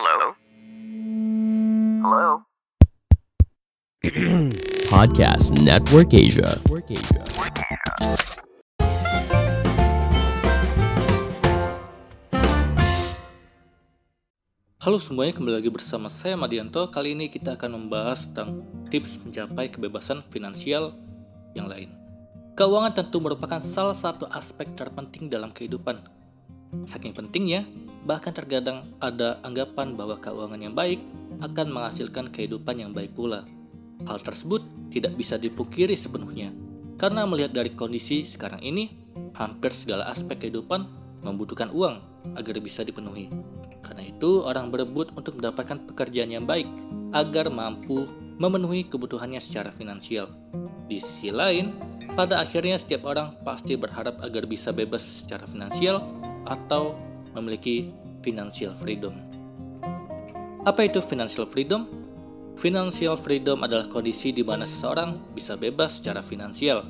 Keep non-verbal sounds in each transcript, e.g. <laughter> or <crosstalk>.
Hello? Hello? <clears throat> Podcast Network Asia. Halo semuanya, kembali lagi bersama saya Madianto. Kali ini kita akan membahas tentang tips mencapai kebebasan finansial yang lain. Keuangan tentu merupakan salah satu aspek terpenting dalam kehidupan. Saking pentingnya, bahkan terkadang ada anggapan bahwa keuangan yang baik akan menghasilkan kehidupan yang baik pula. Hal tersebut tidak bisa dipungkiri sepenuhnya, karena melihat dari kondisi sekarang ini, hampir segala aspek kehidupan membutuhkan uang agar bisa dipenuhi. Karena itu, orang berebut untuk mendapatkan pekerjaan yang baik agar mampu memenuhi kebutuhannya secara finansial. Di sisi lain, pada akhirnya setiap orang pasti berharap agar bisa bebas secara finansial atau memiliki financial freedom. Apa itu financial freedom? Financial freedom adalah kondisi di mana seseorang bisa bebas secara finansial.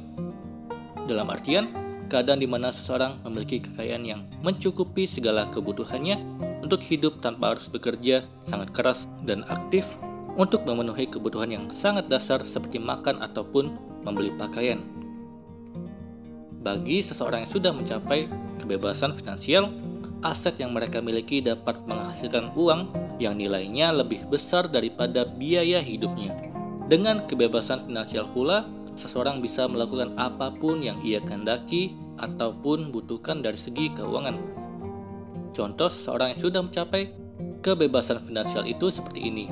Dalam artian, keadaan di mana seseorang memiliki kekayaan yang mencukupi segala kebutuhannya untuk hidup tanpa harus bekerja sangat keras dan aktif untuk memenuhi kebutuhan yang sangat dasar seperti makan ataupun membeli pakaian. Bagi seseorang yang sudah mencapai kebebasan finansial, aset yang mereka miliki dapat menghasilkan uang yang nilainya lebih besar daripada biaya hidupnya. Dengan kebebasan finansial pula, seseorang bisa melakukan apa pun yang ia kehendaki ataupun butuhkan dari segi keuangan. Contoh seseorang yang sudah mencapai kebebasan finansial itu seperti ini.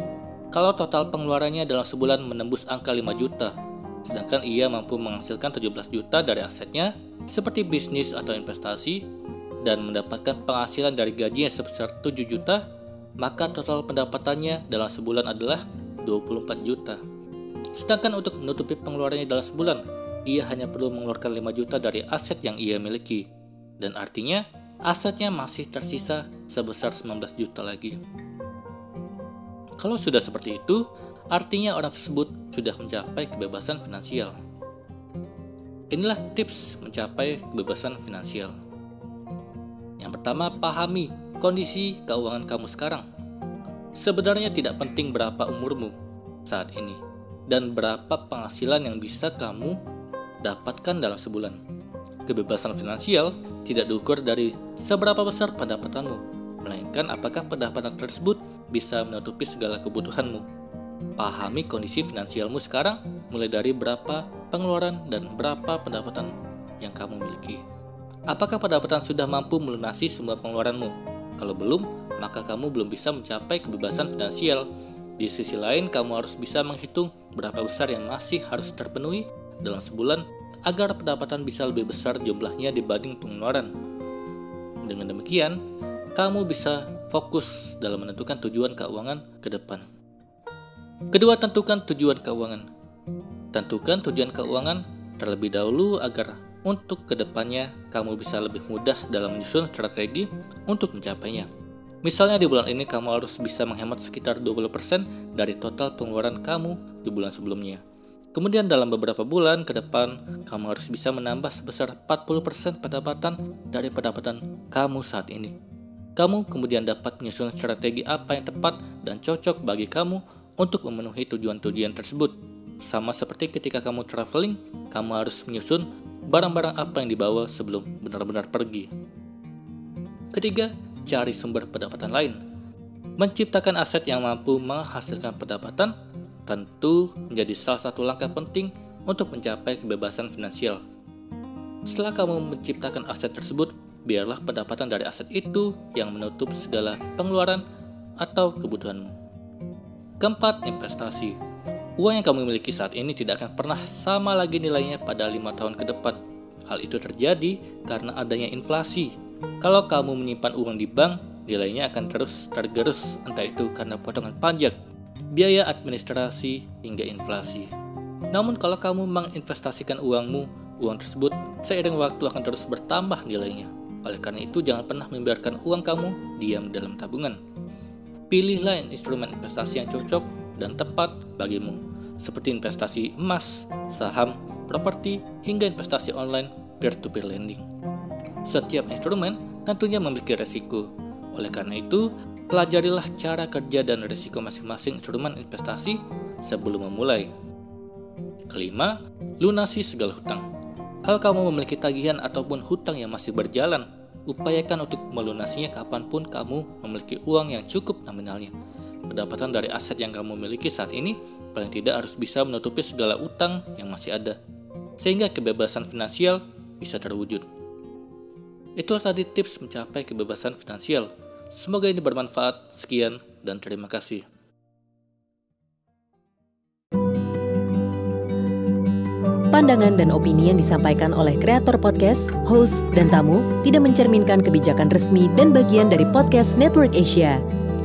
Kalau total pengeluarannya dalam sebulan menembus angka 5 juta, sedangkan ia mampu menghasilkan 17 juta dari asetnya seperti bisnis atau investasi dan mendapatkan penghasilan dari gajinya sebesar 7 juta, maka total pendapatannya dalam sebulan adalah 24 juta. Sedangkan untuk menutupi pengeluarannya dalam sebulan, ia hanya perlu mengeluarkan 5 juta dari aset yang ia miliki. Dan artinya, asetnya masih tersisa sebesar 19 juta lagi. Kalau sudah seperti itu, artinya orang tersebut sudah mencapai kebebasan finansial. Inilah tips mencapai kebebasan finansial. Yang pertama, pahami kondisi keuangan kamu sekarang. Sebenarnya tidak penting berapa umurmu saat ini dan berapa penghasilan yang bisa kamu dapatkan dalam sebulan. Kebebasan finansial tidak diukur dari seberapa besar pendapatanmu, melainkan apakah pendapatan tersebut bisa menutupi segala kebutuhanmu. Pahami kondisi finansialmu sekarang, mulai dari berapa pengeluaran dan berapa pendapatan yang kamu miliki. Apakah pendapatan sudah mampu melunasi semua pengeluaranmu? Kalau belum, maka kamu belum bisa mencapai kebebasan finansial. Di sisi lain, kamu harus bisa menghitung berapa besar yang masih harus terpenuhi dalam sebulan agar pendapatan bisa lebih besar jumlahnya dibanding pengeluaran. Dengan demikian, kamu bisa fokus dalam menentukan tujuan keuangan ke depan. Kedua, tentukan tujuan keuangan. Tentukan tujuan keuangan terlebih dahulu agar untuk ke depannya kamu bisa lebih mudah dalam menyusun strategi untuk mencapainya. Misalnya di bulan ini kamu harus bisa menghemat sekitar 20% dari total pengeluaran kamu di bulan sebelumnya. Kemudian dalam beberapa bulan ke depan, kamu harus bisa menambah sebesar 40% pendapatan dari pendapatan kamu saat ini. Kamu kemudian dapat menyusun strategi apa yang tepat dan cocok bagi kamu untuk memenuhi tujuan-tujuan tersebut. Sama seperti ketika kamu traveling, kamu harus menyusun barang-barang apa yang dibawa sebelum benar-benar pergi. Ketiga, cari sumber pendapatan lain. Menciptakan aset yang mampu menghasilkan pendapatan tentu menjadi salah satu langkah penting untuk mencapai kebebasan finansial. Setelah kamu menciptakan aset tersebut, biarlah pendapatan dari aset itu yang menutup segala pengeluaran atau kebutuhanmu. Keempat, investasi. Uang yang kamu miliki saat ini tidak akan pernah sama lagi nilainya pada lima tahun ke depan. Hal itu terjadi karena adanya inflasi kalau kamu menyimpan uang di bank, nilainya akan terus tergerus entah itu karena potongan pajak, biaya administrasi, hingga inflasi. Namun kalau kamu menginvestasikan uangmu, uang tersebut seiring waktu akan terus bertambah nilainya. Oleh karena itu jangan pernah membiarkan uang kamu diam dalam tabungan. Pilihlah instrumen investasi yang cocok dan tepat bagimu, seperti investasi emas, saham, properti, hingga investasi online peer-to-peer lending. Setiap instrumen tentunya memiliki resiko. Oleh karena itu, pelajarilah cara kerja dan risiko masing-masing instrumen investasi sebelum memulai. Kelima, lunasi segala hutang. Kalau kamu memiliki tagihan ataupun hutang yang masih berjalan, upayakan untuk melunasinya kapan pun kamu memiliki uang yang cukup nominalnya. Pendapatan dari aset yang kamu miliki saat ini paling tidak harus bisa menutupi segala utang yang masih ada, sehingga kebebasan finansial bisa terwujud. Itulah tadi tips mencapai kebebasan finansial. Semoga ini bermanfaat. Sekian dan terima kasih. Pandangan dan opini yang disampaikan oleh kreator podcast, host, dan tamu tidak mencerminkan kebijakan resmi dan bagian dari podcast Network Asia.